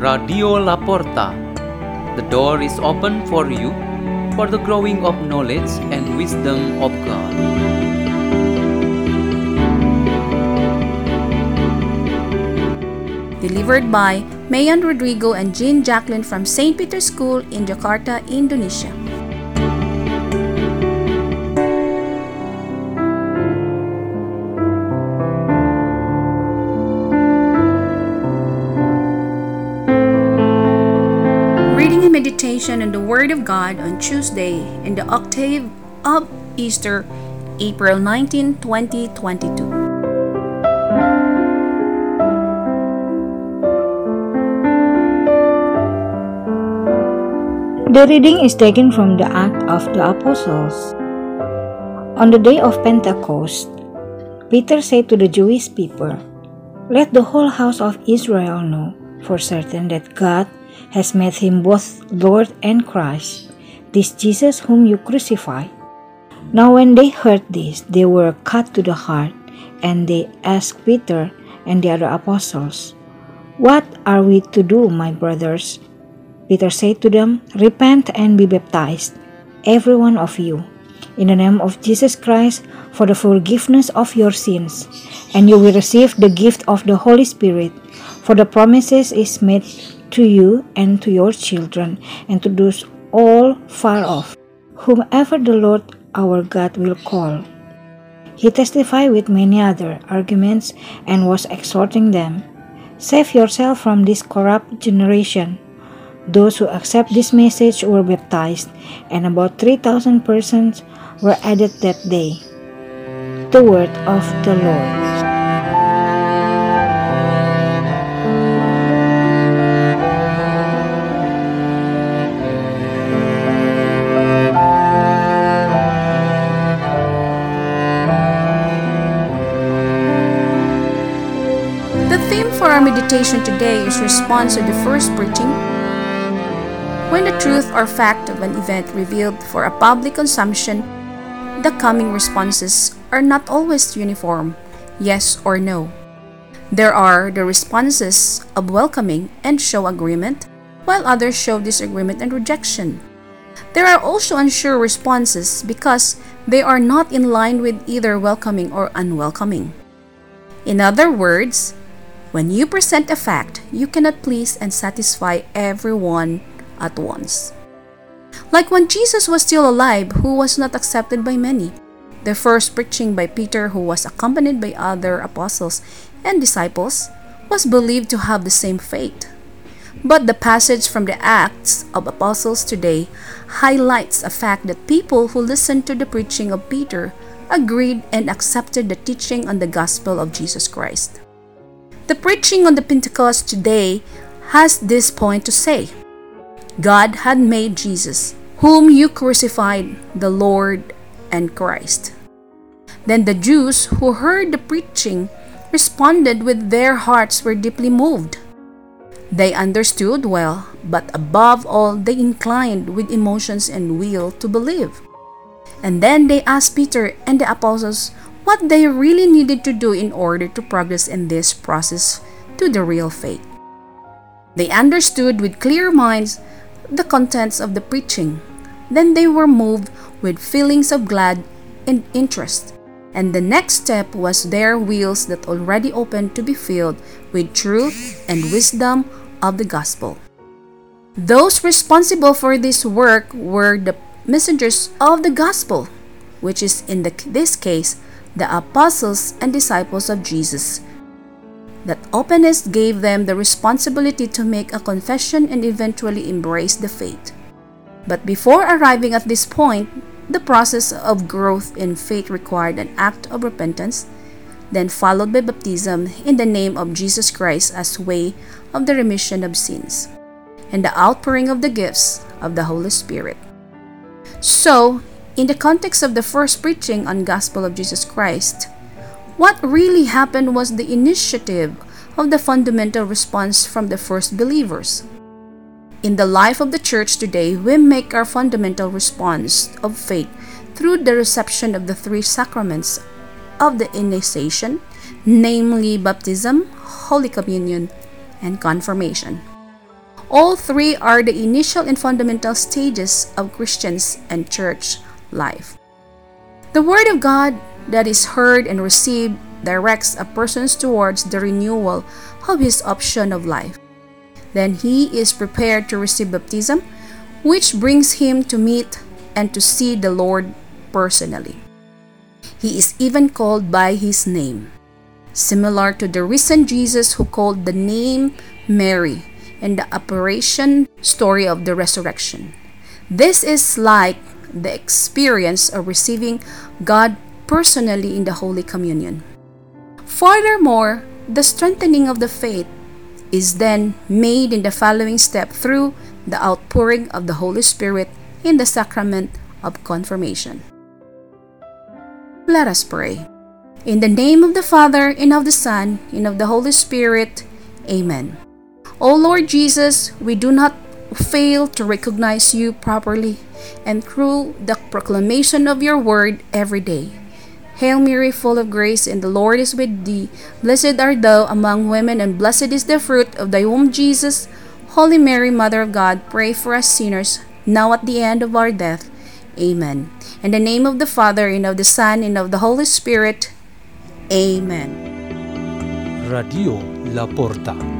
Radio La Porta. The door is open for you for the growing of knowledge and wisdom of God. Delivered by May Ann Rodrigo and Jeane Jacklyne from St. Peter's School in Jakarta, Indonesia. Meditation on the Word of God on Tuesday in the octave of Easter, April 19, 2022. The reading is taken from the Act of the Apostles. On the day of Pentecost, Peter said to the Jewish people, Let the whole house of Israel know for certain that God has made him both Lord and Christ, this Jesus whom you crucified. Now, when they heard this, they were cut to the heart, and they asked Peter and the other apostles, What are we to do, my brothers? Peter said to them, Repent and be baptized, every one of you, in the name of Jesus Christ for the forgiveness of your sins, and you will receive the gift of the Holy Spirit, for the promises is made to you and to your children, and to those all far off, whomever the Lord our God will call. He testified with many other arguments and was exhorting them, Save yourself from this corrupt generation. Those who accept this message were baptized, and about 3,000 persons were added that day. The word of the Lord. Theme for our meditation today is response to the first preaching. When the truth or fact of an event revealed for a public consumption, the coming responses are not always uniform, yes or no. There are the responses of welcoming and show agreement, while others show disagreement and rejection. There are also unsure responses because they are not in line with either welcoming or unwelcoming. In other words, when you present a fact, you cannot please and satisfy everyone at once. Like when Jesus was still alive, who was not accepted by many. The first preaching by Peter, who was accompanied by other apostles and disciples, was believed to have the same fate. But the passage from the Acts of Apostles today highlights a fact that people who listened to the preaching of Peter agreed and accepted the teaching on the gospel of Jesus Christ. The preaching on the Pentecost today has this point to say God had made Jesus, whom you crucified, the Lord and Christ. Then the Jews who heard the preaching responded with their hearts were deeply moved. They understood well, but above all, they inclined with emotions and will to believe. And then they asked Peter and the apostles what they really needed to do in order to progress in this process to the real faith. They understood with clear minds the contents of the preaching. Then they were moved with feelings of glad and interest. And the next step was their wills that already opened to be filled with truth and wisdom of the gospel. Those responsible for this work were the messengers of the gospel, which is in the, this case the apostles and disciples of Jesus. That openness gave them the responsibility to make a confession and eventually embrace the faith. But before arriving at this point, the process of growth in faith required an act of repentance, then followed by baptism in the name of Jesus Christ as way of the remission of sins, and the outpouring of the gifts of the Holy Spirit. So, in the context of the first preaching on gospel of Jesus Christ, what really happened was the initiative of the fundamental response from the first believers. In the life of the church today, we make our fundamental response of faith through the reception of the three sacraments of the initiation, namely baptism, Holy Communion, and confirmation. All three are the initial and fundamental stages of Christians and church life. The Word of God that is heard and received directs a person towards the renewal of his option of life. Then he is prepared to receive baptism, which brings him to meet and to see the Lord personally. He is even called by his name, similar to the risen Jesus who called the name Mary in the apparition story of the resurrection. This is like the experience of receiving God personally in the Holy Communion. Furthermore, the strengthening of the faith is then made in the following step through the outpouring of the Holy Spirit in the sacrament of confirmation. Let us pray. In the name of the Father, and of the Son, and of the Holy Spirit. Amen. O Lord Jesus, we do not fail to recognize you properly and through the proclamation of your word every day. Hail Mary, full of grace, and the Lord is with thee. Blessed art thou among women, and blessed is the fruit of thy womb, Jesus. Holy Mary, Mother of God, pray for us sinners, now at the end of our death. Amen. In the name of the Father, and of the Son, and of the Holy Spirit. Amen. Radio La Porta.